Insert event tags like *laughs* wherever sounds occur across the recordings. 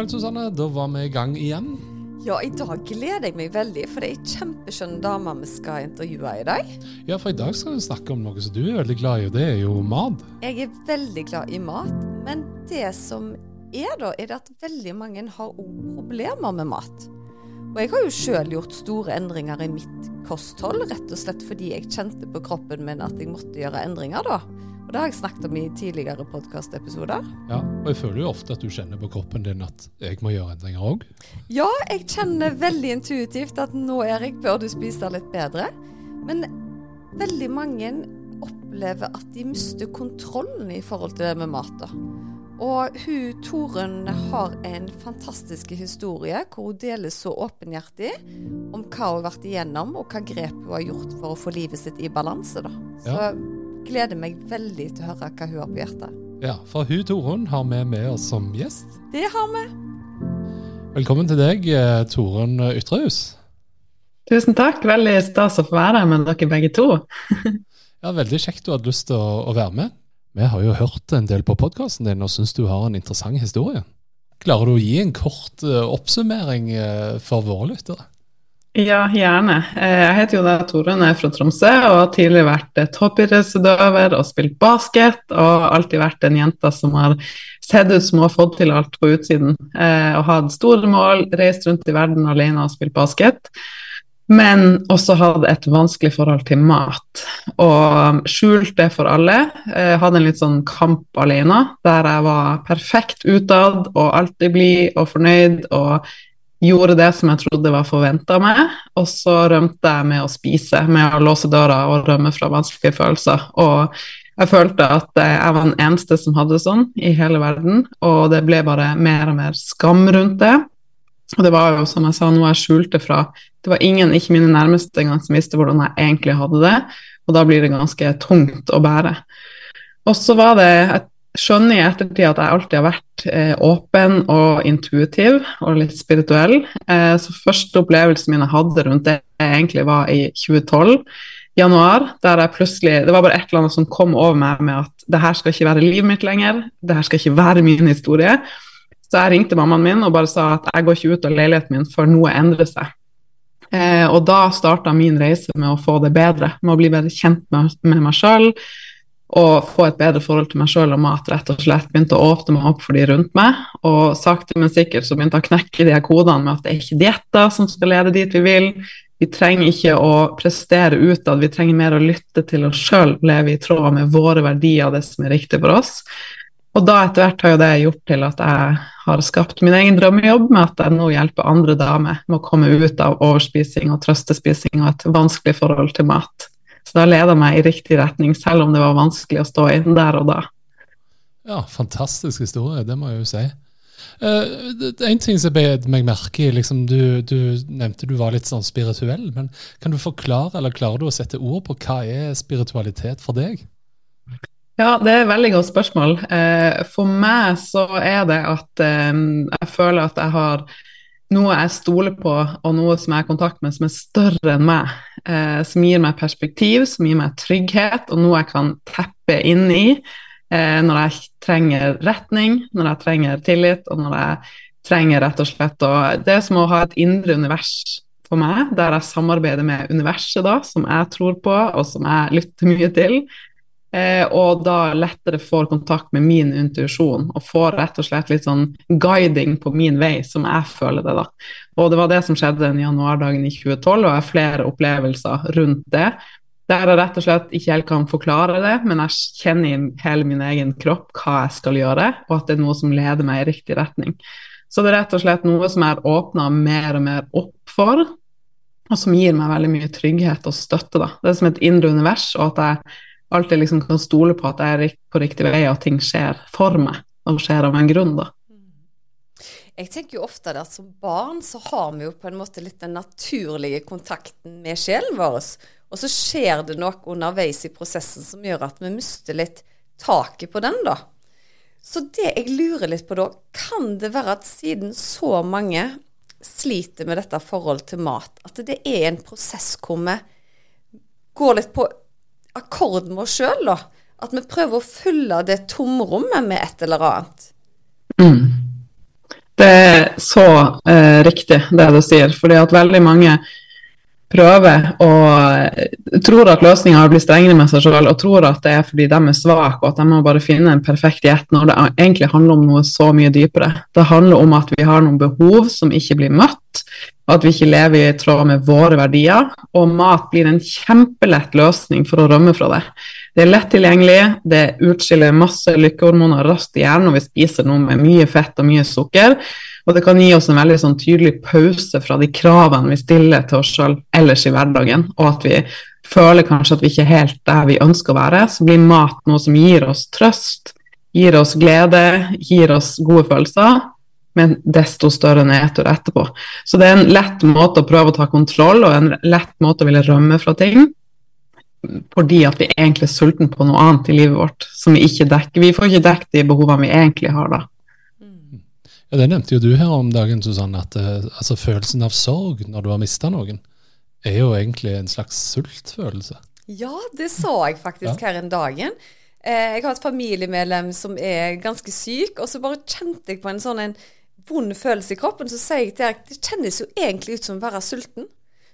Vel, Susanne. Da var vi i gang igjen. Ja, i dag gleder jeg meg veldig, for det er ei kjempeskjønn dame vi skal intervjue i dag. Ja, for i dag skal vi snakke om noe som du er veldig glad i, og det er jo mat. Jeg er veldig glad i mat, men det som er da, er det at veldig mange har problemer med mat. Og jeg har jo sjøl gjort store endringer i mitt kosthold, rett og slett fordi jeg kjente på kroppen min at jeg måtte gjøre endringer, da. Og det har jeg snakket om i tidligere podkastepisoder. Ja, og jeg føler jo ofte at du kjenner på kroppen din at jeg må gjøre endringer òg. Ja, jeg kjenner veldig intuitivt at nå, Erik, bør du spise litt bedre. Men veldig mange opplever at de mister kontrollen i forhold til det med mat. da. Og hun Torunn har en fantastisk historie hvor hun deler så åpenhjertig om hva hun har vært igjennom, og hva grep hun har gjort for å få livet sitt i balanse. da. Så Ja. Gleder meg veldig til å høre hva hun har på hjertet. Ja, for hun Torunn har vi med oss som gjest. Det har vi. Velkommen til deg, eh, Torunn Ytrehus. Tusen takk, veldig stas å få være her med dere begge to. *laughs* Ja, Veldig kjekt du hadde lyst til å, å være med. Vi har jo hørt en del på podkasten din og syns du har en interessant historie. Klarer du å gi en kort eh, oppsummering eh, for våre lyttere? Ja, gjerne. Eh, Jeg heter jo da Torunn, er fra Tromsø og har tidligere vært eh, toppidrettsutøver og spilt basket. Og alltid vært en jente som har sett ut som hun har fått til alt på utsiden. eh, Og hatt store mål, reist rundt i verden alene og spilt basket. Men også hatt et vanskelig forhold til mat. Og skjult det for alle. Jeg hadde en litt sånn kamp alene, der jeg var perfekt utad og alltid blid og fornøyd. og gjorde det som jeg trodde var forventa av meg, og så rømte jeg med å spise, med å låse døra og rømme fra vanskelige følelser. Og jeg følte at jeg var den eneste som hadde sånn i hele verden, og det ble bare mer og mer skam rundt det. Og det var jo, som jeg sa, noe jeg skjulte fra Det var ingen, ikke mine nærmeste engang, som visste hvordan jeg egentlig hadde det, og da blir det ganske tungt å bære. Og så var det jeg skjønner i ettertid at jeg alltid har vært eh, åpen og intuitiv og litt spirituell. Eh, så første opplevelsen min jeg hadde rundt det, egentlig var i 2012, januar, der jeg plutselig Det var bare et eller annet som kom over meg med at det her skal ikke være livet mitt lenger, det her skal ikke være min historie. Så jeg ringte mammaen min og bare sa at jeg går ikke ut av leiligheten min før noe endrer seg. Eh, og da starta min reise med å få det bedre, med å bli bedre kjent med, med meg sjøl og få et bedre forhold til meg sjøl og mat, rett og slett. Begynte å åpne meg opp for de rundt meg, og sakte, men sikkert så begynte jeg å knekke de her kodene med at det er ikke dietter som skal lede dit vi vil. Vi trenger ikke å prestere utad, vi trenger mer å lytte til oss sjøl, leve i tråd med våre verdier og det som er riktig for oss. Og da etter hvert har jo det gjort til at jeg har skapt min egen drømmejobb med at jeg nå hjelper andre damer med å komme ut av overspising og trøstespising og et vanskelig forhold til mat. Så det har leda meg i riktig retning, selv om det var vanskelig å stå i der og da. Ja, fantastisk historie, det må jeg jo si. Er en ting som jeg bet meg merke i, liksom, du, du nevnte du var litt sånn spirituell, men kan du forklare, eller klarer du å sette ord på hva er spiritualitet for deg? Ja, det er et veldig godt spørsmål. Uh, For meg så er det at eh, jeg føler at jeg har noe jeg stoler på, og noe som jeg har kontakt med som er større enn meg. Eh, som gir meg perspektiv, som gir meg trygghet, og noe jeg kan teppe inn i eh, når jeg trenger retning, når jeg trenger tillit, og når jeg trenger rett og slett å Det er som å ha et indre univers for meg, der jeg samarbeider med universet, da, som jeg tror på, og som jeg lytter mye til. Eh, og da lettere får kontakt med min intuisjon og får rett og slett litt sånn guiding på min vei, som jeg føler det, da. Og det var det som skjedde den januardagen i 2012, og jeg har flere opplevelser rundt det. Der jeg rett og slett ikke helt kan forklare det, men jeg kjenner i hele min egen kropp hva jeg skal gjøre, og at det er noe som leder meg i riktig retning. Så det er rett og slett noe som jeg har åpna mer og mer opp for, og som gir meg veldig mye trygghet og støtte. da. Det er som et indre univers, og at jeg alltid liksom kan stole på at jeg er på riktig vei, og at ting skjer for meg og skjer av en grunn. da. jeg tenker jo ofte at som barn så har vi jo på en måte litt den naturlige kontakten med sjelen vår. Og så skjer det noe underveis i prosessen som gjør at vi mister litt taket på den, da. Så det jeg lurer litt på da, kan det være at siden så mange sliter med dette forholdet til mat, at det er en prosess hvor vi går litt på akkord med oss sjøl, da? At vi prøver å fylle det tomrommet med et eller annet. Mm. Det er så eh, riktig, det du sier. fordi at veldig mange prøver og tror at løsninga har blitt strengere med seg selv, og tror at det er fordi de er svake og at de må bare finne en perfekt diett, når det egentlig handler om noe så mye dypere. Det handler om at vi har noen behov som ikke blir møtt, og at vi ikke lever i tråd med våre verdier. Og mat blir en kjempelett løsning for å rømme fra det. Det er lett tilgjengelig, det utskiller masse lykkehormoner raskt i hjernen og vi spiser noe med mye fett og mye sukker. Og det kan gi oss en veldig sånn tydelig pause fra de kravene vi stiller til oss sjøl ellers i hverdagen, og at vi føler kanskje at vi ikke er helt der vi ønsker å være. Så blir mat noe som gir oss trøst, gir oss glede, gir oss gode følelser, men desto større nedtur etterpå. Så det er en lett måte å prøve å ta kontroll, og en lett måte å ville rømme fra ting fordi at vi egentlig er sultne på noe annet i livet vårt som vi ikke dekker. Vi får ikke dekket de behovene vi egentlig har da. Ja, Det nevnte jo du her om dagen, Susanne, at uh, altså, følelsen av sorg når du har mista noen, er jo egentlig en slags sultfølelse. Ja, det så jeg faktisk ja. her en dagen. Eh, jeg har et familiemedlem som er ganske syk, og så bare kjente jeg på en sånn en vond følelse i kroppen. Så sier jeg til Erik det kjennes jo egentlig ut som å være sulten.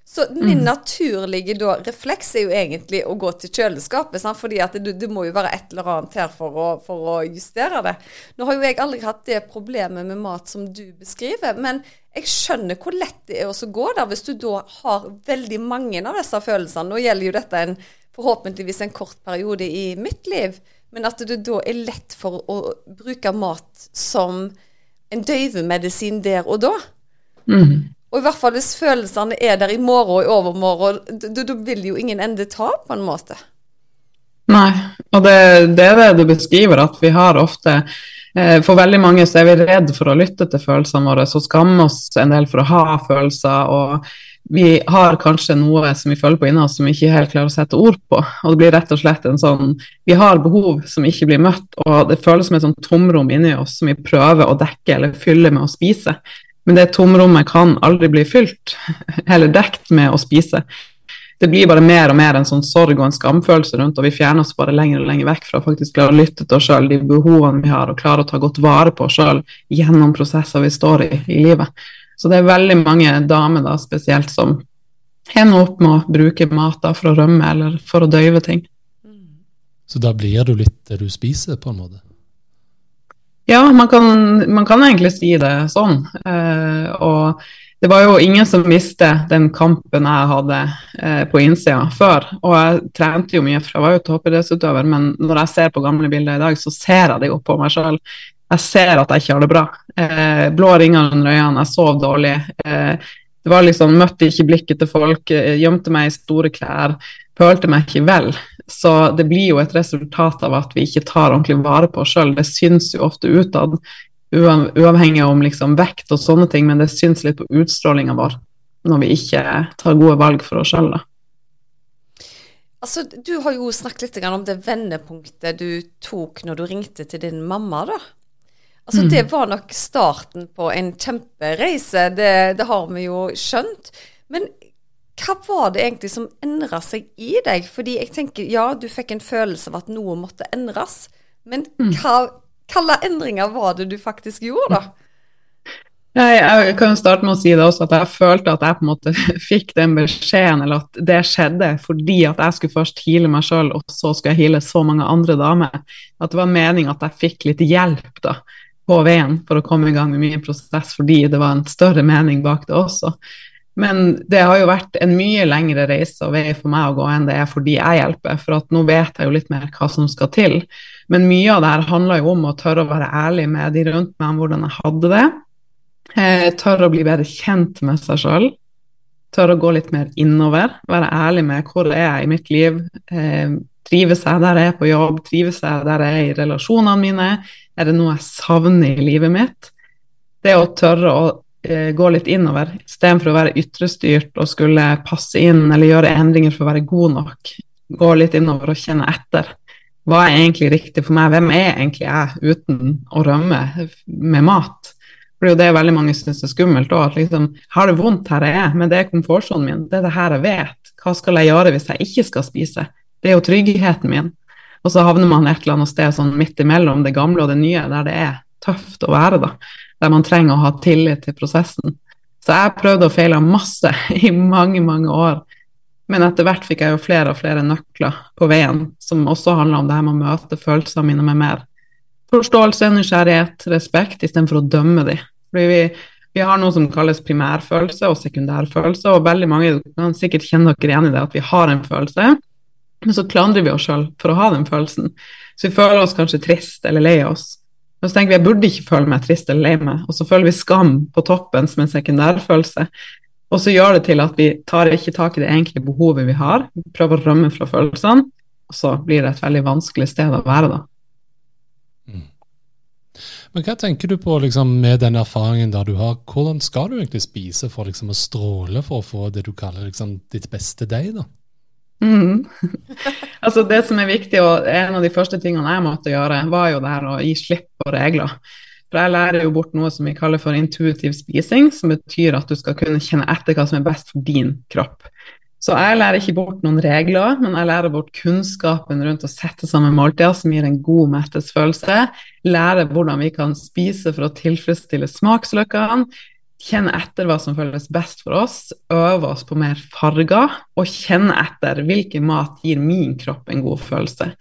Så min mm. naturlige da, refleks er jo egentlig å gå til kjøleskapet, sant? fordi at det, det, må jo være et eller annet her for å, for å, justere det. Nå har jo jeg aldri hatt det problemet med mat som du beskriver, men jeg skjønner hvor lett det er å gå der hvis du da har veldig mange av disse følelsene. Nå gjelder jo dette en, forhåpentligvis en kort periode i mitt liv, men at det da er lett for å bruke mat som en døyvemedisin der og da. Mm. Og i hvert fall hvis følelsene er der i morgen og i overmorgen, da vil jo ingen ende ta, på en måte. Nei, og det, det er det du beskriver, at vi har ofte eh, For veldig mange så er vi redd for å lytte til følelsene våre, så skammer oss en del for å ha følelser. og vi har kanskje noe som vi føler på inni oss som vi ikke helt klarer å sette ord på. Og det blir rett og slett en sånn Vi har behov som ikke blir møtt, og det føles som et sånn tomrom inni oss som vi prøver å dekke eller fylle med å spise. Men det tomrommet kan aldri bli fylt *laughs* eller dekt med å spise. Det blir bare mer og mer en sånn sorg og en skamfølelse rundt, og vi fjerner oss bare lenger og lenger vekk fra å faktisk klare å lytte til oss sjøl, de behovene vi har, og klare å ta godt vare på oss sjøl gjennom prosesser vi står i i livet. Så det er veldig mange damer da spesielt som hender opp med å bruke mat da for å rømme eller for å døyve ting. Så da blir du litt det du spiser, på en måte? Ja, man kan, man kan, egentlig si det sånn. Eh, og det var jo ingen som visste den kampen jeg hadde eh, på innsida før. Og jeg trente jo mye, for jeg var jo toppidrettsutøver, men når jeg ser på gamle bilder i dag, så ser jeg det jo på meg sjøl. Jeg ser at jeg ikke har det bra. Eh, blå ringer under øynene, jeg sov dårlig. Eh, det var liksom, Møtte ikke blikket til folk, eh, gjemte meg i store klær, følte meg ikke vel. Så det blir jo et resultat av at vi ikke tar ordentlig vare på oss sjøl. Det syns jo ofte utad, uavhengig om liksom vekt og sånne ting, men det syns litt på utstrålinga vår når vi ikke tar gode valg for oss sjøl. Altså, du har jo snakket litt om det vendepunktet du tok når du ringte til din mamma. da. Altså, mm. Det var nok starten på en kjempereise, det, det har vi jo skjønt. Men hva var det egentlig som endra seg i deg? Fordi jeg tenker, ja, du fikk en følelse av at noe måtte endres, men mm. hva hvilke endringer var det du faktisk gjorde, da? Jeg, jeg kan starte med å si det også, at jeg følte at jeg på en måte *laughs* fikk den beskjeden, eller at det skjedde fordi at jeg skulle først heale meg sjøl, og så skulle jeg heale så mange andre damer. At det var meninga at jeg fikk litt hjelp da, på veien for å komme i gang med min prosess, fordi det var en større mening bak det også. Men det har jo vært en mye lengre reise og vei for meg å gå enn det er for de jeg hjelper, for at nå vet jeg jo litt mer hva som skal til. Men mye av det her handler jo om å tørre å være ærlig med de rundt meg om hvordan jeg hadde det. Eh, tørre å bli bedre kjent med seg sjøl. Tørre å gå litt mer innover. Være ærlig med hvor er jeg i mitt liv. Eh, trives jeg der jeg er på jobb? Trives jeg der jeg er i relasjonene mine? Er det noe jeg savner i livet mitt? Det å tørre å gå litt innover istedenfor å være ytrestyrt og skulle passe inn eller gjøre endringer for å være god nok. Gå litt innover og kjenne etter. Hva er egentlig riktig for meg? Hvem er egentlig jeg uten å rømme med mat? For det er jo veldig mange syns er skummelt òg. Liksom, har det vondt her jeg er, men det er komfortsonen min. Det er det her jeg vet. Hva skal jeg gjøre hvis jeg ikke skal spise? Det er jo tryggheten min. Og så havner man et eller annet sted sånn midt imellom det gamle og det nye, der det er tøft å være, da. Der man trenger å ha tillit til prosessen. Så jeg prøvde og feila masse *laughs* i mange, mange år. Men etter hvert fikk jeg jo flere og flere nøkler på veien, som også handla om det her med å møte følelsene mine med mer forståelse, nysgjerrighet, respekt, istedenfor å dømme dem. Fordi vi, vi har noe som kalles primærfølelse og sekundærfølelse, og veldig mange kan sikkert kjenne dere igjen i det at vi har en følelse, men så klandrer vi oss sjøl for å ha den følelsen. Så vi føler oss kanskje trist eller lei oss. Og så tenker vi jeg burde ikke føle meg trist eller lei meg, og så føler vi skam på toppen som en sekundærfølelse. Og så gjør det til at vi tar ikke tak i det egentlige behovet vi har, vi prøver å rømme fra følelsene, og så blir det et veldig vanskelig sted å være da. Mm. Men hva tenker du på liksom, med den erfaringen der du har, hvordan skal du egentlig spise for liksom, å stråle for å få det du kaller liksom, ditt beste deg? da? Mm. *laughs* altså Det som er viktig, og en av de første tingene jeg måtte gjøre, var jo det her å gi slipp på regler. For jeg lærer jo bort noe som vi kaller for intuitiv spising, som betyr at du skal kunne kjenne etter hva som er best for din kropp. Så jeg lærer ikke bort noen regler, men jeg lærer bort kunnskapen rundt å sette sammen måltider som gir en god mettelsesfølelse. Lærer hvordan vi kan spise for å tilfredsstille smaksløkene kjenne etter hva som føles best for oss, øve oss på mer farger, og kjenne etter hvilken mat gir min kropp en god følelse.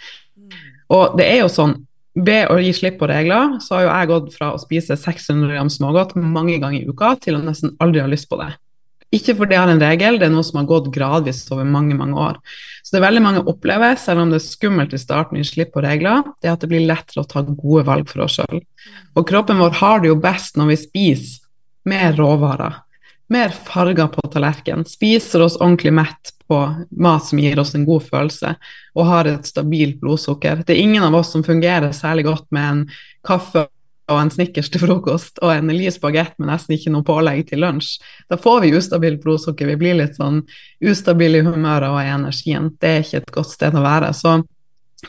Og det er jo sånn, ved å gi slipp på regler, så har jo jeg gått fra å spise 600 gram smågodt mange ganger i uka til å nesten aldri ha lyst på det. Ikke fordi jeg har en regel, det er noe som har gått gradvis over mange mange år. Så det er veldig mange opplever, selv om det er skummelt i starten gi slipp på regler, det er at det blir lettere å ta gode valg for oss sjøl. Og kroppen vår har det jo best når vi spiser mer råvarer, mer farger på tallerkenen, spiser oss ordentlig mett på mat som gir oss en god følelse, og har et stabilt blodsukker. Det er ingen av oss som fungerer særlig godt med en kaffe og en Snickers til frokost og en lys bagett med nesten ikke noe pålegg til lunsj. Da får vi ustabilt blodsukker, vi blir litt sånn ustabile i humøret og i energien. Det er ikke et godt sted å være. Så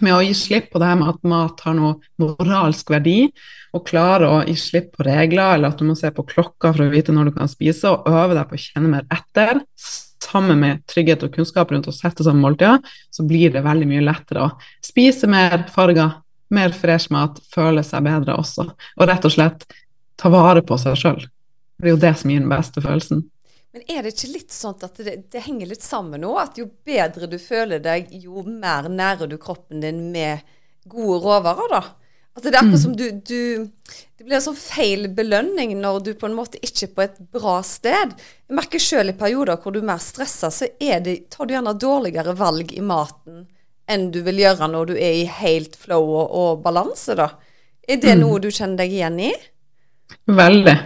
med å gi slipp på det her med at mat har noe moralsk verdi, og klare å gi slipp på regler, eller at du må se på klokka for å vite når du kan spise, og øve deg på å kjenne mer etter, sammen med trygghet og kunnskap rundt å sette sammen måltider, så blir det veldig mye lettere å spise mer farger, mer fresh mat, føle seg bedre også, og rett og slett ta vare på seg sjøl. Det er jo det som gir den beste følelsen. Men er det ikke litt sånn at det, det, henger litt sammen nå? At jo bedre du føler deg, jo mer nærer du kroppen din med gode råvarer, da? At det er akkurat mm. som du, du, Det blir en sånn feil belønning når du på en måte ikke er på et bra sted. Jeg merker sjøl i perioder hvor du er mer stressa, så det, tar du gjerne dårligere valg i maten enn du vil gjøre når du er i helt flow og, og balanse, da. Er det mm. noe du kjenner deg igjen i? Veldig.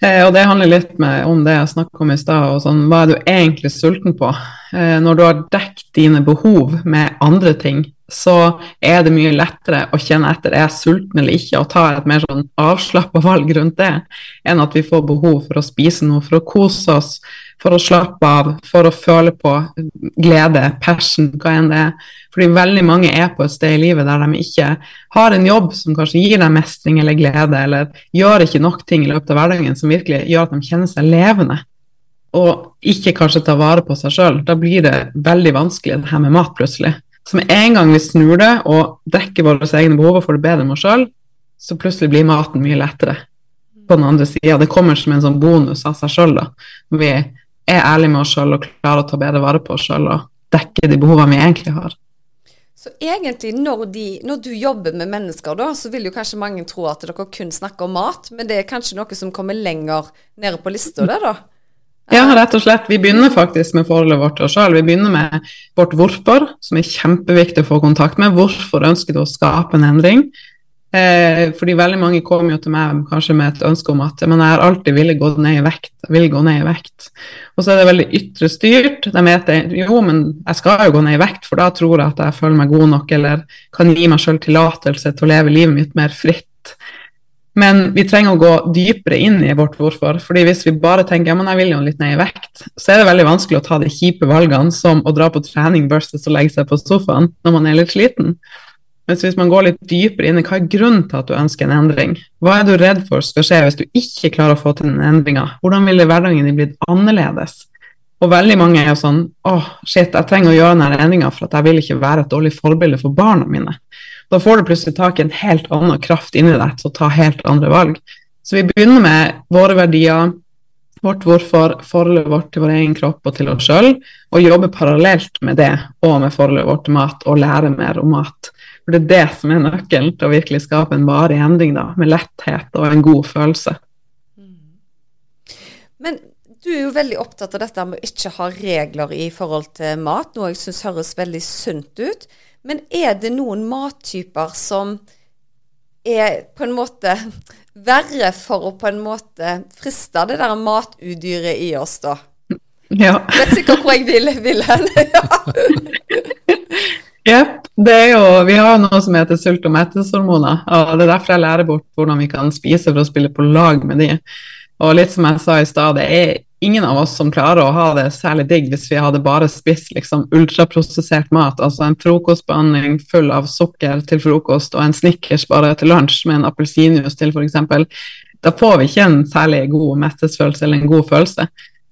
Eh, og det handler litt om det jeg snakka om i stad, sånn, hva er du egentlig sulten på? Eh, når du har dekket dine behov med andre ting, så er det mye lettere å kjenne etter er jeg sulten eller ikke, og ta et mer sånn avslappa valg rundt det, enn at vi får behov for å spise noe, for å kose oss, for å slappe av, for å føle på glede, passion, hva enn det er. Fordi veldig mange er på et sted i livet der de ikke har en jobb som kanskje gir dem mestring eller glede, eller gjør ikke nok ting i løpet av hverdagen som virkelig gjør at de kjenner seg levende. Og ikke kanskje tar vare på seg sjøl. Da blir det veldig vanskelig det her med mat plutselig. Så med en gang vi snur det og dekker våre egne behov og får det bedre med oss sjøl, så plutselig blir maten mye lettere på den andre sida. Det kommer som en sånn bonus av seg sjøl, da. Når vi er ærlige med oss sjøl og klarer å ta bedre vare på oss sjøl og dekke de behovene vi egentlig har. Så egentlig, når, de, når, du jobber med mennesker, da, så vil jo kanskje mange tro at dere kun snakker om mat, men det er kanskje noe som kommer lenger nede på lista, det, da? Ja, rett og slett. Vi begynner faktisk med forholdet vårt til oss sjøl. Vi begynner med vårt hvorfor, som er kjempeviktig å få kontakt med. Hvorfor ønsker du å skape en endring? Eh, fordi veldig mange kommer jo til meg kanskje med et ønske om at men jeg har alltid villet gå ned i vekt. Vil gå ned i vekt. Og så er det veldig ytre styrt. De vet jo, men jeg skal jo gå ned i vekt, for da tror jeg at jeg føler meg god nok, eller kan gi meg sjøl tillatelse til å leve livet mitt mer fritt. Men vi trenger å gå dypere inn i vårt hvorfor. fordi hvis vi bare tenker ja, men jeg vil jo litt ned i vekt, så er det veldig vanskelig å ta de kjipe valgene som å dra på trening versus å legge seg på sofaen når man er litt sliten. Mens hvis man går litt dypere inn i hva er grunnen til at du ønsker en endring, hva er du redd for skal skje hvis du ikke klarer å få til den endringa, hvordan ville hverdagen din blitt annerledes? Og veldig mange er jo sånn åh, shit, jeg trenger å gjøre denne endringa for at jeg vil ikke være et dårlig forbilde for barna mine. Da får du plutselig tak i en helt annen kraft inni deg til å ta helt andre valg. Så vi begynner med våre verdier, vårt hvorfor, forholdet vårt til vår egen kropp og til oss sjøl, og jobbe parallelt med det og med forholdet vårt til mat, og lære mer om mat. For det er det som er nøkkelen til å virkelig skape en varig endring, da, med letthet og en god følelse. Men du er jo veldig opptatt av dette med å ikke ha regler i forhold til mat, noe jeg syns høres veldig sunt ut. Men er det noen mattyper som er på en måte *laughs* verre for å på en måte friste det der matudyret i oss, da? Ja. Vet sikkert hvor jeg vil, vil hen. *laughs* *laughs* Jepp. Vi har noe som heter sult- og mettelseshormoner. og Det er derfor jeg lærer bort hvordan vi kan spise for å spille på lag med de. Og litt som jeg sa i stad, det er ingen av oss som klarer å ha det særlig digg hvis vi hadde bare spist liksom ultraprosessert mat, altså en frokostbehandling full av sukker til frokost og en Snickers bare til lunsj med en appelsinjuice til f.eks. Da får vi ikke en særlig god mettelsesfølelse eller en god følelse.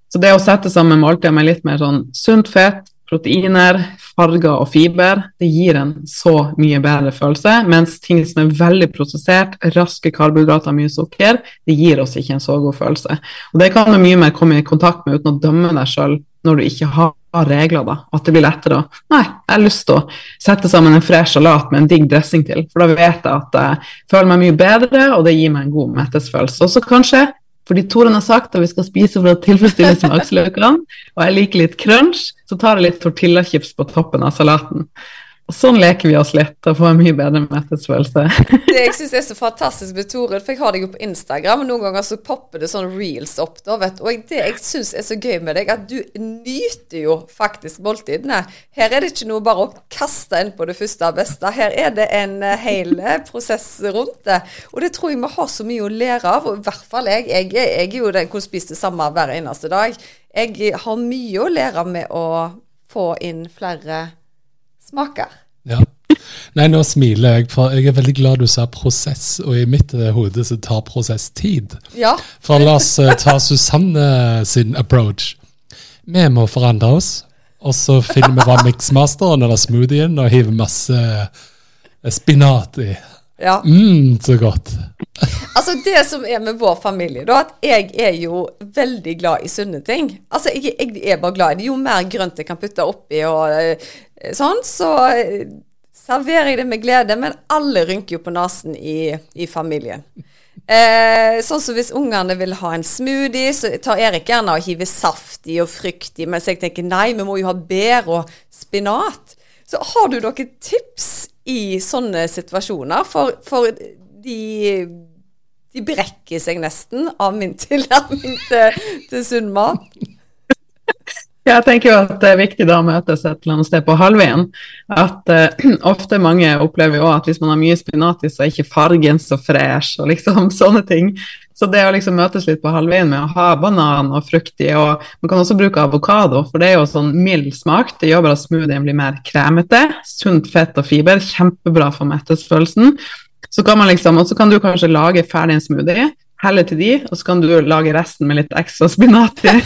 Så det å sette sammen måltider med litt mer sånn sunt fett, proteiner, farger og fiber, det gir en så mye bedre følelse. Mens ting som er veldig prosessert, raske karbohydrater, mye sukker, det gir oss ikke en så god følelse. Og Det kan du mye mer komme i kontakt med uten å dømme deg sjøl når du ikke har regler, da. At det blir lettere å Nei, jeg har lyst til å sette sammen en fresh salat med en digg dressing til, for da vet jeg at jeg føler meg mye bedre, og det gir meg en god mettesfølelse. Og så kanskje fordi Toren har sagt at vi skal spise for å tilfredsstille smaksløkene, *laughs* og jeg liker litt crunch, så tar jeg litt tortillachips på toppen av salaten. Sånn leker vi oss litt og får en mye bedre mettelsesfølelse. det jeg syns er så fantastisk med Torunn, for jeg har deg jo på Instagram, og noen ganger så popper det sånn reels opp, da, vet du. Og det jeg syns er så gøy med deg, at du nyter jo faktisk måltidene. Her er det ikke noe bare å kaste inn på det første og beste. Her er det en eh, hel eh, prosess rundt det. Og det tror jeg vi har så mye å lære av, og i hvert fall jeg. Jeg, jeg er jo den som spiser det samme hver eneste dag. Jeg har mye å lære med å få inn flere smaker. Ja. Nei, nå smiler jeg, for jeg er veldig glad du sa prosess, og i mitt uh, hode så tar prosess tid. Ja. For la oss uh, ta Susanne sin approach. Vi må forandre oss, og så finner vi hva miksmasteren eller smoothien og hiver masse uh, spinat i. Ja. Mm, så godt. altså Det som er med vår familie, da, at jeg er jo veldig glad i sunne ting. Altså Jeg, jeg er bare glad i det. Jo mer grønt jeg kan putte oppi og sånn, så eh, serverer jeg det med glede. Men alle rynker jo på nesen i, i familien. Eh, sånn som Hvis ungene vil ha en smoothie, så tar Erik gjerne og hiver saft i og frukt i, mens jeg tenker nei, vi må jo ha bær og spinat. Så har du noen tips i sånne situasjoner? For, for de, de brekker seg nesten av min tilnærming *laughs* til, til sunn mat. Jeg tenker jo at det er viktig da å møtes et eller annet sted på halvveien. At uh, *clears throat* ofte mange opplever jo at hvis man har mye spinat i, så er ikke fargen så fresh og liksom *laughs* sånne ting. Så det å liksom møtes litt på halvveien med å ha banan og frukt i, og man kan også bruke avokado, for det er jo sånn mild smak. Det gjør bare at smoothien blir mer kremete. Sunt fett og fiber, kjempebra for mettelsesfølelsen. Så kan man liksom, og så kan du kanskje lage ferdig en smoothie, helle til de, og så kan du lage resten med litt ekstra spinat i.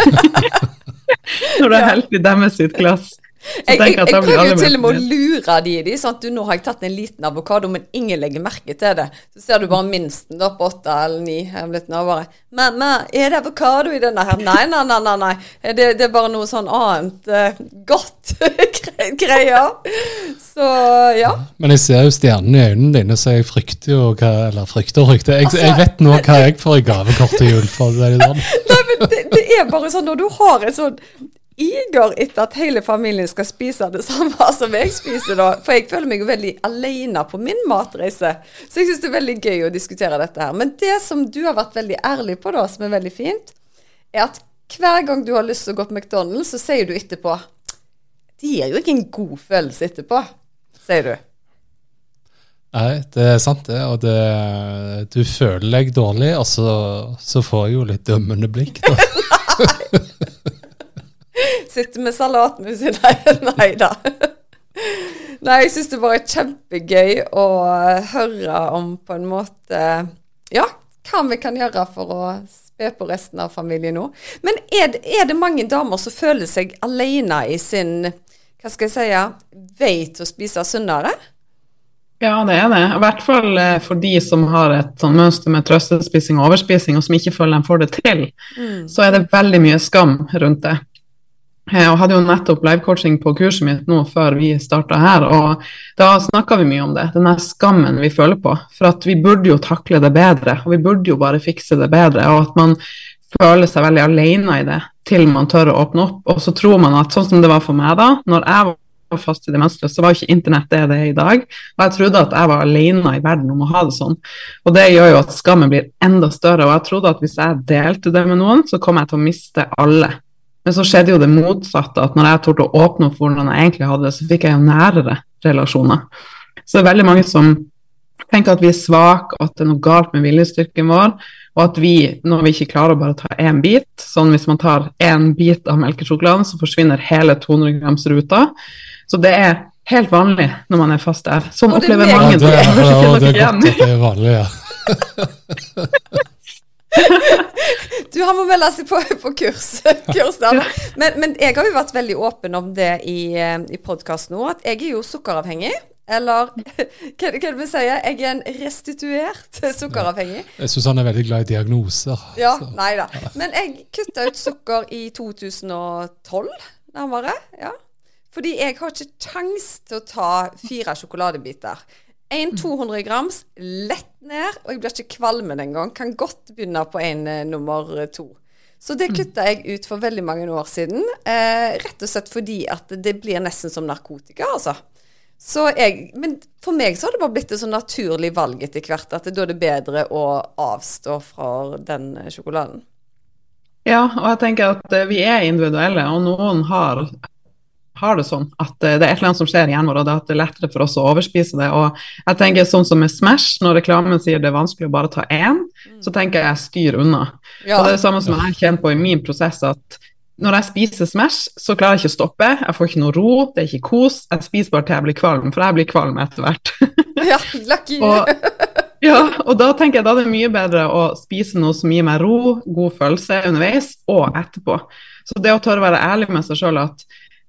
*laughs* Når du har helt i deres sitt glass. Jeg, jeg, jeg, prøver jo til og med å lure de i de. Sånn at du, nå har jeg tatt en liten avokado, men ingen legger merke til det. Så ser du bare minsten da på åtte eller ni. blitt nærmere. Mamma, er det avokado i denne her? Nei, nei, nei. nei, nei. Det, det er bare noe sånn annet uh, godt *laughs* greier. Så ja. Men jeg ser jo stjernene i øynene dine, så jeg frykter jo hva Eller frykter og frykter. Jeg, altså, jeg, vet nå hva jeg får i gavekort til jul. for det, sånn. *laughs* nei, men det, det er bare sånn når du har en sånn iger etter at hele familien skal spise det samme *laughs* som jeg spiser, da. For jeg føler meg jo veldig alene på min matreise. Så jeg syns det er veldig gøy å diskutere dette her. Men det som du har vært veldig ærlig på, da, som er veldig fint, er at hver gang du har lyst til å gå på McDonald's, så sier du etterpå Det gir jo ikke en god følelse etterpå, sier du. Nei, det er sant det, og det, du føler deg dårlig, og så, så får jeg jo litt dømmende blikk. da. *laughs* *laughs* Sitter med salaten ved siden Nei, *laughs* nei da. Nei, jeg syns det bare er kjempegøy å høre om på en måte Ja, hva vi kan gjøre for å spe på resten av familien nå. Men er det, er det mange damer som føler seg alene i sin hva skal jeg si, vei til å spise sunnere? Ja, det er det. I hvert fall eh, for de som har et sånn mønster med trøstespising og overspising, og som ikke føler de får det til, Mm. så er det veldig mye skam rundt det. Jeg hadde jo nettopp livecoaching på kurset mitt nå før vi starta her, og da snakka vi mye om det. Den skammen vi føler på. For at vi burde jo takle det bedre, og vi burde jo bare fikse det bedre. Og at man føler seg veldig alene i det til man tør å åpne opp. Og så tror man at sånn som det var for meg da, når jeg var fast i det menneskelige, så var jo ikke internett det det er i dag. Og jeg trodde at jeg var alene i verden om å ha det sånn. Og det gjør jo at skammen blir enda større. Og jeg trodde at hvis jeg delte det med noen, så kom jeg til å miste alle. Men så skjedde jo det motsatte, at når jeg torde å åpne opp for hvordan jeg egentlig hadde det, så fikk jeg jo nærere relasjoner. Så det er veldig mange som tenker at vi er svake, at det er noe galt med viljestyrken vår, og at vi, når vi ikke klarer å bare ta én bit, sånn hvis man tar én bit av melkesjokoladen, så forsvinner hele 200 grams ruta. Så det er helt vanlig når man er fast der. Sånn er opplever mange det, det. Ja, det er godt at det er vanlig, ja. *laughs* Du han må melde seg på, på kurs, *laughs* kurs. Men, men jeg har jo vært veldig åpen om det i, eh, i podkast nå, at jeg er jo sukkeravhengig. Eller *laughs* hva er det vi sier? Jeg er en restituert *laughs* sukkeravhengig. Jeg syns han er veldig glad i diagnoser. Ja, så. nei da. Men jeg kutta ut sukker i 2012, nærmere. Ja. Fordi jeg har ikke kjangs til å ta fire sjokoladebiter. En 200 grams, lett ned, og jeg blir ikke kvalm engang. Kan godt begynne på en uh, nummer to. Så det kutta jeg ut for veldig mange år siden. Eh, rett og slett fordi at det blir nesten som narkotika, altså. Så jeg, men for meg så har det bare blitt et sånn naturlig valg etter hvert. At da er det bedre å avstå fra den eh, sjokoladen. Ja, og jeg tenker at eh, vi er individuelle, og noen har, har det sånn at eh, det er et eller annet som skjer i hjernen vår, og det er at det er lettere for oss å overspise det. Og jeg tenker sånn som med Smash, når reklamen sier det er vanskelig å bare ta én, så tenker jeg styr unna. Ja. Og det er det samme som jeg kjenner på i min prosess, at når jeg spiser Smash, så klarer jeg ikke å stoppe. Jeg får ikke noe ro, det er ikke kos. Jeg spiser bare til jeg blir kvalm, for jeg blir kvalm etter hvert. *laughs* Ja, lucky. *laughs* Og, ja, og da tenker jeg da er mye bedre å spise noe som gir meg ro, god følelse underveis og etterpå. Så det å tørre å være ærlig med seg sjøl at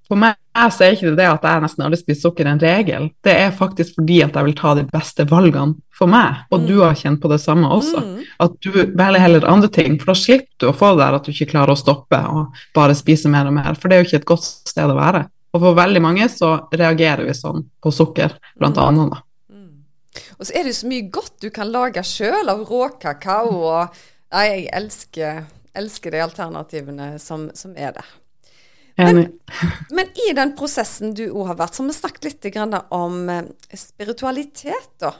for meg så er ikke det det at jeg nesten aldri spiser sukker en regel. Det er faktisk fordi at jeg vil ta de beste valgene for meg, og du har kjent på det samme også. Mm. At du velger heller andre ting, for da slipper du å få det der at du ikke klarer å stoppe og bare spise mer og mer, for det er jo ikke et godt sted å være. Og for veldig mange så reagerer vi sånn på sukker, blant Mm. annet. da. Og så er det jo så mye godt du kan lage sjøl av råkakao og Nei, jeg elsker, elsker de alternativene som, som er der. Enig. Men i den prosessen du òg har vært, så har vi snakket litt om eh, spiritualitet, da.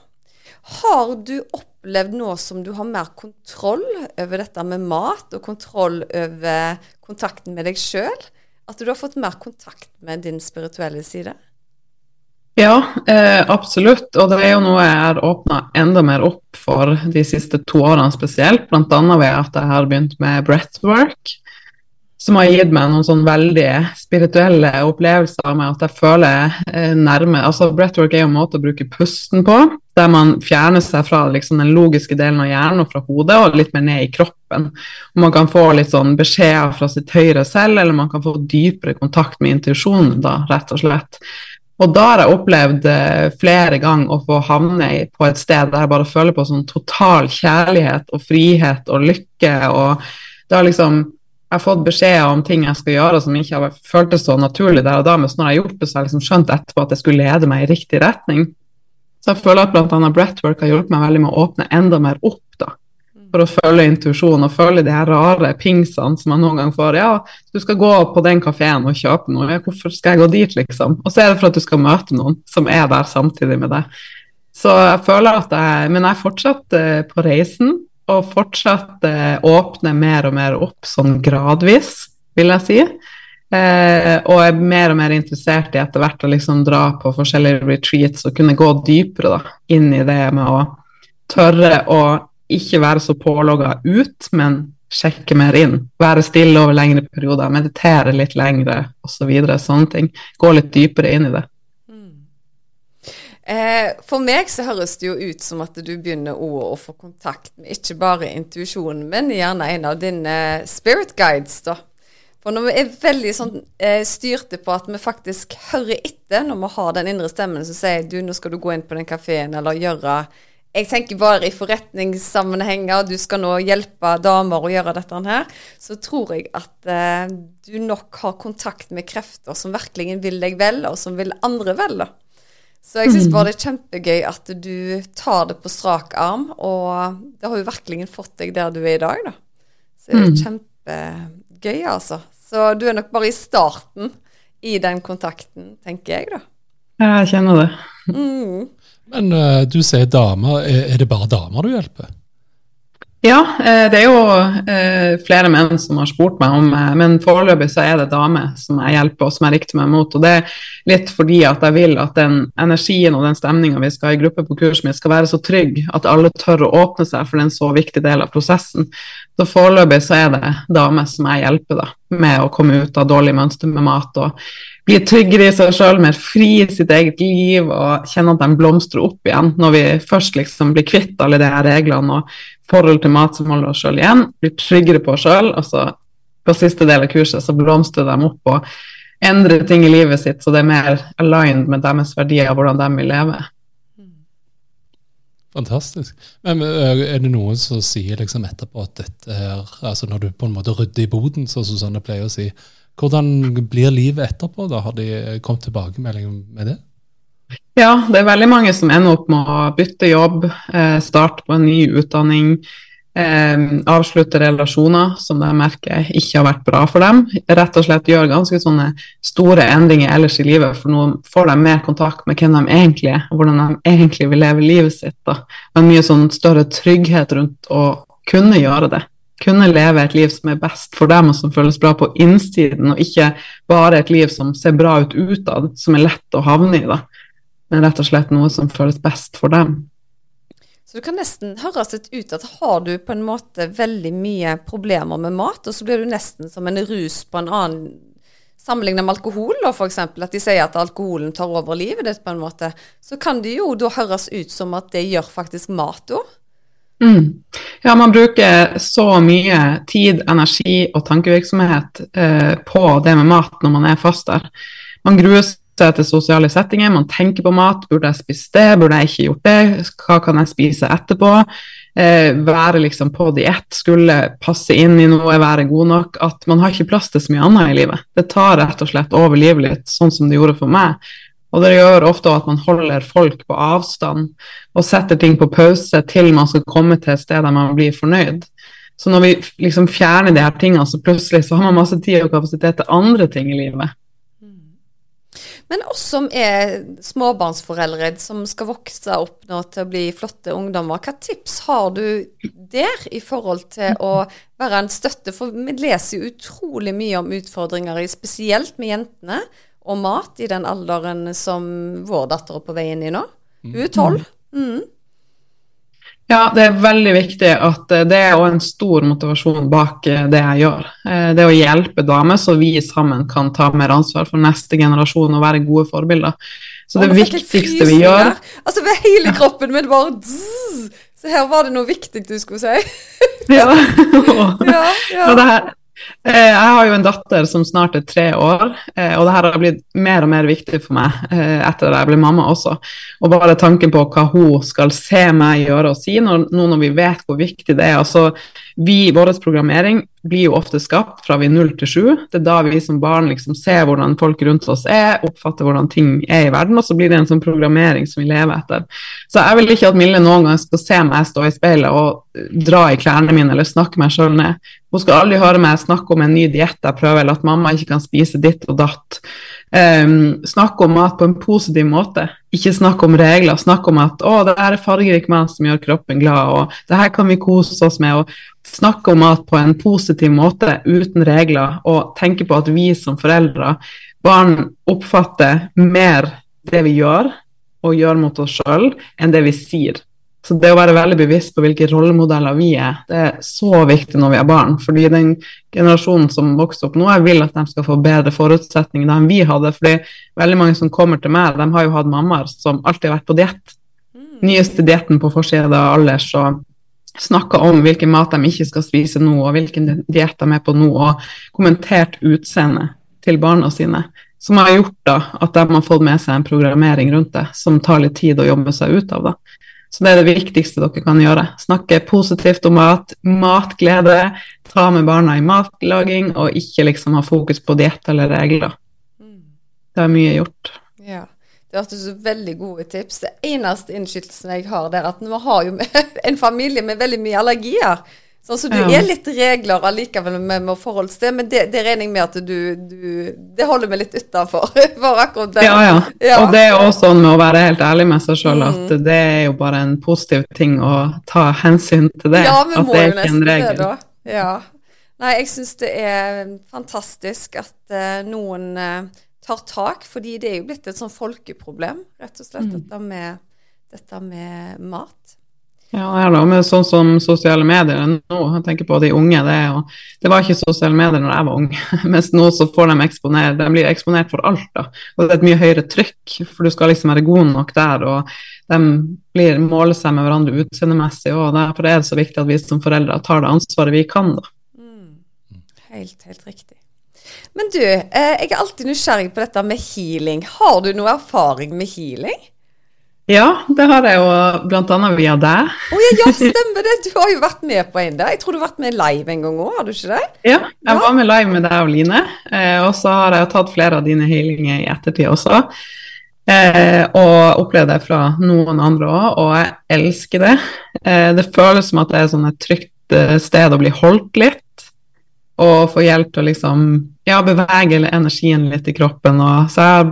Har du opplevd nå som du har mer kontroll over dette med mat, og kontroll over kontakten med deg sjøl? At du har fått mer kontakt med din spirituelle side? Ja, eh, absolutt. Og det er jo noe jeg har åpna enda mer opp for de siste to årene spesielt. Bl.a. ved at jeg har begynt med breathwork, som har gitt meg noen sånn veldig spirituelle opplevelser med at jeg føler eh, nærme Altså breathwork er jo en måte å bruke pusten på, der man fjerner seg fra liksom, den logiske delen av hjernen og fra hodet, og litt mer ned i kroppen. Og man kan få litt sånn beskjeder fra sitt høyre selv, eller man kan få dypere kontakt med intuisjonen, da, rett og slett. Og da har jeg opplevd eh, flere ganger å få havne på et sted der jeg bare føler på sånn total kjærlighet og frihet og lykke. Og det har liksom Jeg har fått beskjeder om ting jeg skal gjøre som ikke har føltes så naturlig der og da, men når jeg har gjort det, så har jeg liksom skjønt etterpå at det skulle lede meg i riktig retning. Så jeg føler at bl.a. breathwork har hjulpet meg veldig med å åpne enda mer opp, da. For å følge intuisjonen og følge de her rare pingsene som man noen gang får. Ja, du skal gå på den kafeen og kjøpe noe. Ja, hvorfor skal jeg gå dit, liksom? Og så er det for at du skal møte noen som er der samtidig med deg. Så jeg føler at jeg Men jeg er fortsatt eh, på reisen, og fortsatt åpner mer og mer opp sånn gradvis, vil jeg si. Eh, og er mer og mer interessert i etter hvert å liksom dra på forskjellige retreats og kunne gå dypere da, inn i det med å tørre å ikke være så pålogga ut, men sjekke mer inn. Være stille over lengre perioder, meditere litt lengre osv. Så videre, sånne ting. Gå litt dypere inn i det. Eh, for meg så høres det jo ut som at du begynner å, få kontakt med ikke bare intuisjonen, men gjerne en av dine spirit guides, da. For når vi er veldig sånn eh, styrte på at vi faktisk hører etter når vi har den indre stemmen som sier du, nå skal du gå inn på den kafeen eller gjøre jeg tenker bare i forretningssammenhenger, du skal nå hjelpe damer å gjøre dette her, så tror jeg at eh, du nok har kontakt med krefter som virkelig vil deg vel, og som vil andre vel. da. Så jeg syns mm. bare det er kjempegøy at du tar det på strak arm, og det har jo virkelig fått deg der du er i dag, da. Så det er mm. kjempegøy, altså. Så du er nok bare i starten i den kontakten, tenker jeg, da. Jeg kjenner det. Mm. Men uh, du sier damer. Er, er, det bare damer du hjelper? Ja, uh, det er jo uh, flere menn som har spurt meg om Men foreløpig så er det damer som jeg hjelper, og som jeg rikter meg mot. Og det er litt fordi at jeg vil at den energien og den stemninga vi skal ha i gruppe på kurset mitt, skal være så trygg at alle tør å åpne seg for en så viktig del av prosessen. Så foreløpig så er det damer som jeg hjelper da, med å komme ut av dårlig mønster med mat. og bli tryggere i seg sjøl, mer fri i sitt eget liv og kjenne at de blomstrer opp igjen. Når vi først liksom blir kvitt alle de her reglene og forhold til mat som holder oss sjøl igjen, blir tryggere på oss sjøl, og så på siste del av kurset så blomstrer de opp og endrer ting i livet sitt så det er mer aligned med deres verdier og hvordan de vil leve. Fantastisk. Men Er det noen som sier liksom etterpå at dette her, altså når du på en måte rydder i boden, som Susanne pleier å si, hvordan blir livet etterpå? da? Har de kommet tilbakemelding med det? Ja, det er veldig mange som ender opp med å bytte jobb, eh, starte på en ny utdanning, eh, avslutte relasjoner som de merker ikke har vært bra for dem. Rett og slett gjør ganske sånne store endringer ellers i livet, for nå får de mer kontakt med hvem de egentlig er, og hvordan de egentlig vil leve livet sitt. Da. En mye sånn større trygghet rundt å kunne gjøre det kunne leve et liv som er best for dem, og som føles bra på innsiden, og ikke bare et liv som ser bra ut utad, som er lett å havne i, da. men rett og slett noe som føles best for dem. Så det kan nesten høres litt ut at har du på en måte veldig mye problemer med mat, og så blir du nesten som en rus på en annen Sammenlignet med alkohol, da, f.eks. At de sier at alkoholen tar over livet ditt, på en måte. Så kan det jo da høres ut som at det gjør faktisk mat òg. Mm. Ja, man bruker så mye tid, energi og tankevirksomhet eh, på det med mat når man er fast der. Man gruer seg til sosiale settinger, man tenker på mat. Burde jeg spist det, burde jeg ikke gjort det, hva kan jeg spise etterpå? Eh, være liksom på diett, skulle passe inn i noe, være god nok. At man har ikke plass til så mye annet i livet. Det tar rett og slett over livet litt, sånn som det gjorde for meg. Og det gjør ofte at man holder folk på avstand og setter ting på pause til man skal komme til et sted der man blir fornøyd. Så når vi liksom fjerner de her tingene, så plutselig så har man masse tid og kapasitet til andre ting i livet. Men oss som er småbarnsforeldre som skal vokse opp nå til å bli flotte ungdommer, hva tips har du der i forhold til å være en støtte? For vi leser jo utrolig mye om utfordringer, spesielt med jentene og mat i den alderen som vår datter er på vei inn i nå. Hun er tolv. Mm. Ja, det er veldig viktig at eh, det er en stor motivasjon bak eh, det jeg gjør. Eh, det å hjelpe damer så vi sammen kan ta mer ansvar for neste generasjon og være gode forbilder. Så det viktigste vi gjør Altså ved hele kroppen min bare dzz, Så her var det noe viktig du skulle si. ja. *laughs* ja, ja. *laughs* Og det her, jeg har jo en datter som snart er tre år, eh, og det her har blitt mer og mer viktig for meg eh, etter at jeg ble mamma også. Og bare tanken på hva hun skal se meg gjøre og si, nå når vi vet hvor viktig det er. Altså, vi, Vår programmering blir jo ofte skapt fra vi er null til sju. Det er da vi som barn liksom ser hvordan folk rundt oss er, oppfatter hvordan ting er i verden, og så blir det en sånn programmering som vi lever etter. Så jeg vil ikke at Mille noen gang skal se meg stå i speilet og dra i klærne mine eller snakke meg sjøl ned. Hun skal aldri høre meg snakke om en ny diett jeg prøver, eller at mamma ikke kan spise ditt og datt. Um, snakke om mat på en positiv måte. Ikke snakk om regler, snakk om at å, det er fargerik mat som gjør kroppen glad, og det her kan vi kose oss med. og Snakke om mat på en positiv måte uten regler, og tenke på at vi som foreldre, barn oppfatter mer det vi gjør, og gjør mot oss sjøl, enn det vi sier. Så det å være veldig bevisst på hvilke rollemodeller vi er, det er så viktig når vi er barn. Fordi den generasjonen som vokser opp nå, jeg vil at de skal få bedre forutsetninger enn vi hadde. fordi veldig mange som kommer til meg, de har jo hatt mammaer som alltid har vært på diett. Mm. Nyeste dietten på forsida av Alders og snakka om hvilken mat de ikke skal spise nå, og hvilken diett de er på nå, og kommentert utseendet til barna sine. Som har gjort da at de har fått med seg en programmering rundt det, som tar litt tid å jobbe seg ut av. da. Så det er det viktigste dere kan gjøre. Snakke positivt om mat, matglede, ta med barna i matlaging, og ikke liksom ha fokus på diett eller regler. Mm. Det er mye gjort. Ja. Det hørtes veldig gode tips. Det eneste innskytelsen jeg har der, at vi har jo *laughs* en familie med veldig mye allergier. Så du ja. er litt regler allikevel med, med forholdssted, men det, det regner jeg med at du, du, Det holder vi litt utafor *laughs* for akkurat det. Ja, ja, ja. Og det er også sånn med å være helt ærlig med seg sjøl at mm. det er jo bare en positiv ting å ta hensyn til det. Ja, vi at må det er ikke en regel. Det, da. Ja. Nei, jeg syns det er fantastisk at uh, noen uh, tar tak, fordi det er jo blitt et sånn folkeproblem, rett og slett, mm. dette, med, dette med mat. Ja, det er da, men sånn som sosiale medier nå, jeg tenker på de unge, det, jo, det var ikke sosiale medier når jeg var ung, *laughs* mens nå så får de eksponert, de blir eksponert for alt. da, og Det er et mye høyere trykk, for du skal liksom være god nok der. og De blir måler seg med hverandre utseendemessig, og derfor er det så viktig at vi som foreldre tar det ansvaret vi kan. da. Mm. Helt, helt riktig. Men du, eh, jeg er alltid nysgjerrig på dette med healing. Har du noe erfaring med healing? Ja, det har jeg jo bl.a. via deg. Oh, ja, ja, *laughs* stemmer det! Du har jo vært med på en der. Jeg tror du har vært med live en gang òg, har du ikke det? Ja, jeg ja. var med live med deg og Line. Eh, og så har jeg tatt flere av dine healinger i ettertid også. Eh, og opplevd det fra noen andre òg, og jeg elsker det. Eh, det føles som at det er sånn et trygt sted å bli holdt litt og få hjelp til å liksom ja, bevege energien litt i kroppen. Og, så jeg har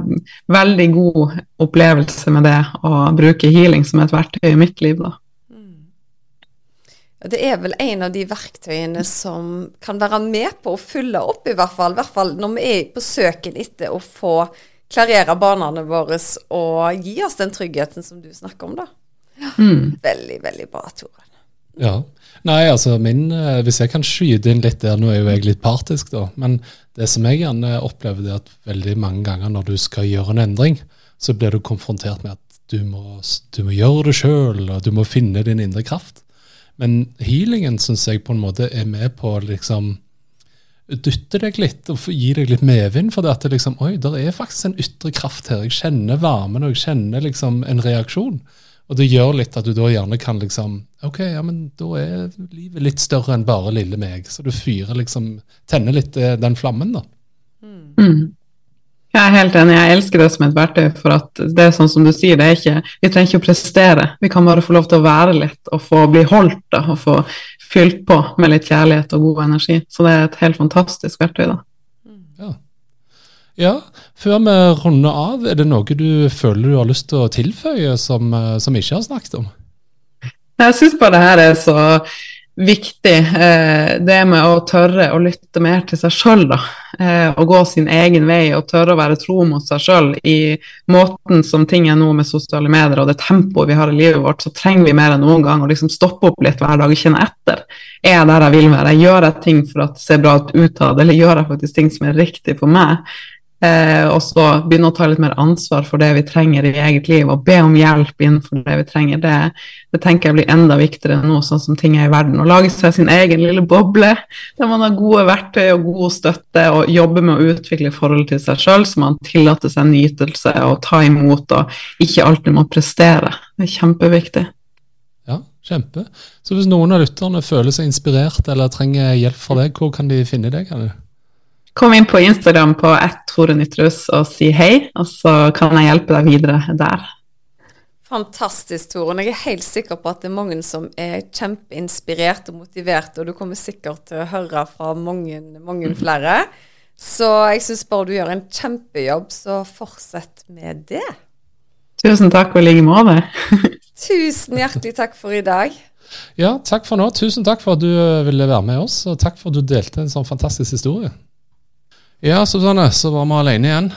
veldig god opplevelse med det å bruke healing som et verktøy i mitt liv. da. Mm. Det er vel en av de verktøyene som kan være med på å fylle opp, i hvert fall, i hvert fall når vi er på søken etter å få klarere banene våre og gi oss den tryggheten som du snakker om. da. Mm. Veldig, veldig bra, Tore. Ja. Nei, altså min eh, Hvis jeg kan skyte inn litt der, nå er jo jeg litt partisk, da. Men det som jeg gjerne opplever, det er at veldig mange ganger når du skal gjøre en endring, så blir du konfrontert med at du må, du må gjøre det sjøl, og du må finne din indre kraft. Men healingen syns jeg på en måte er med på å liksom dytte deg litt og gi deg litt medvind. For det at det liksom, oi, der er faktisk en ytre kraft her. Jeg kjenner varmen, og jeg kjenner liksom en reaksjon. Og det gjør litt at du da gjerne kan liksom Ok, ja, men da er livet litt større enn bare lille meg. Så du fyrer liksom Tenner litt eh, den flammen, da. Mm. Jeg er helt enig, jeg elsker det som et verktøy. For at det er sånn som du sier, det er ikke Vi trenger ikke å prestere. Vi kan bare få lov til å være litt og få bli holdt da, og få fylt på med litt kjærlighet og god energi. Så det er et helt fantastisk verktøy, da. Ja, Før vi runder av, er det noe du føler du har lyst til å tilføye som, eh, som vi ikke har snakket om? Jeg syns bare det her er så viktig, eh, det med å tørre å lytte mer til seg sjøl. Eh, å gå sin egen vei og tørre å være tro mot seg sjøl i måten som ting er nå med sosiale medier og det tempoet vi har i livet vårt, så trenger vi mer enn noen gang å liksom stoppe opp litt hver dag og kjenne etter. Er jeg der jeg vil være? Gjør jeg ting for at det ser bra ut utad, eller gjør jeg faktisk ting som er riktig for meg? Eh, og så begynne å ta litt mer ansvar for det vi trenger i eget liv, og be om hjelp innenfor det vi trenger. Det, det, tenker jeg blir enda viktigere nå, sånn som ting er i verden. Å lage seg sin egen lille boble der man har gode verktøy og god støtte, og jobbe med å utvikle forholdet til seg sjøl, så man tillater seg nytelse og ta imot, og ikke alltid må prestere. Det er kjempeviktig. Ja, kjempe. Så hvis noen av lytterne føler seg inspirert eller trenger hjelp fra deg, hvor kan de finne deg? Du? Kom inn på Instagram på @torenitrus og si hei, og så kan jeg hjelpe deg videre der. Fantastisk, Torunn. Jeg er helt sikker på at det er mange som er kjempeinspirert og motivert, og du kommer sikkert til å høre fra mange, mange flere. Så jeg syns bare du gjør en kjempejobb, så fortsett med det. Tusen takk og i like måte. *laughs* Tusen hjertelig takk for i dag. Ja, takk for nå. Tusen takk for at du ville være med oss, og takk for at du delte en sånn fantastisk historie. Ja, Susanne, så var vi alene igjen.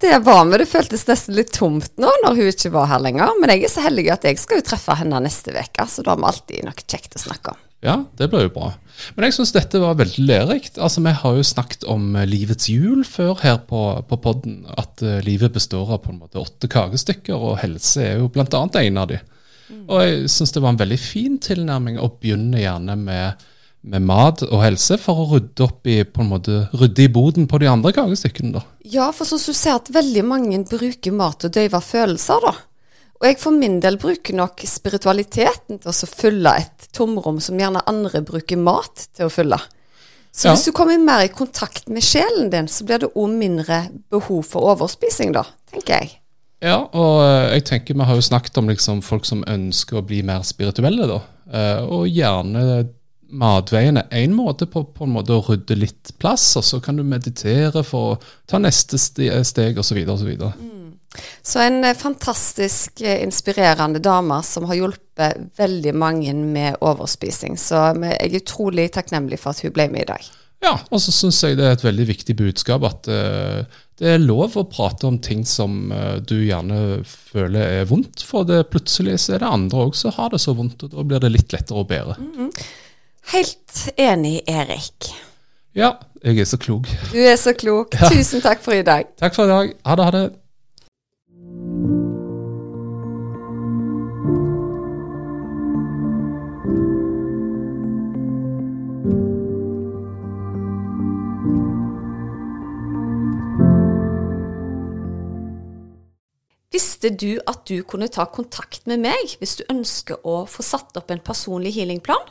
Det var vi. Det føltes nesten litt tomt nå når hun ikke var her lenger. Men jeg er så heldig at jeg skal jo treffe henne neste uke, så da har vi alltid noe kjekt å snakke om. Ja, det blir jo bra. Men jeg syns dette var veldig lærerikt. Altså, vi har jo snakket om eh, livets jul før her på, på podden. At uh, livet består av på en måte åtte kakestykker, og helse er jo bl.a. en av de. Mm. Og jeg syns det var en veldig fin tilnærming å begynne gjerne med, med, mat og helse, for å rydde opp i på en måte, rydde i boden på de andre kakestykkene. da. Ja, for som du ser at veldig mange bruker mat og døyve følelser, da. Og jeg for min del bruker nok spiritualiteten til å fylle et tomrom som gjerne andre bruker mat til å fylle. Så ja. hvis du kommer mer i kontakt med sjelen din, så blir det òg mindre behov for overspising, da, tenker jeg. Ja, og eh, jeg tenker vi har jo snakket om liksom folk som ønsker å bli mer spirituelle, da. Eh, og gjerne matveien er én måte på, på en måte å rydde litt plass, og så kan du meditere for å ta neste steg, osv. osv. Mm. Så en eh, fantastisk eh, inspirerende dame som har hjulpet veldig mange med overspising. Så jeg er utrolig takknemlig for at hun ble med i dag. Ja, og så syns jeg det er et veldig viktig budskap at uh, det er lov å prate om ting som uh, du gjerne føler er vondt, for det plutselig så er det andre òg som har det så vondt, og da blir det litt lettere å bære. Mm -hmm. Helt enig, Erik. Ja, jeg er så klok. Du er så klok. Ja. Tusen takk for i dag. Takk for i dag. Ha det, ha det. Visste du at du kunne ta kontakt med meg hvis du ønsker å få satt opp en personlig healingplan?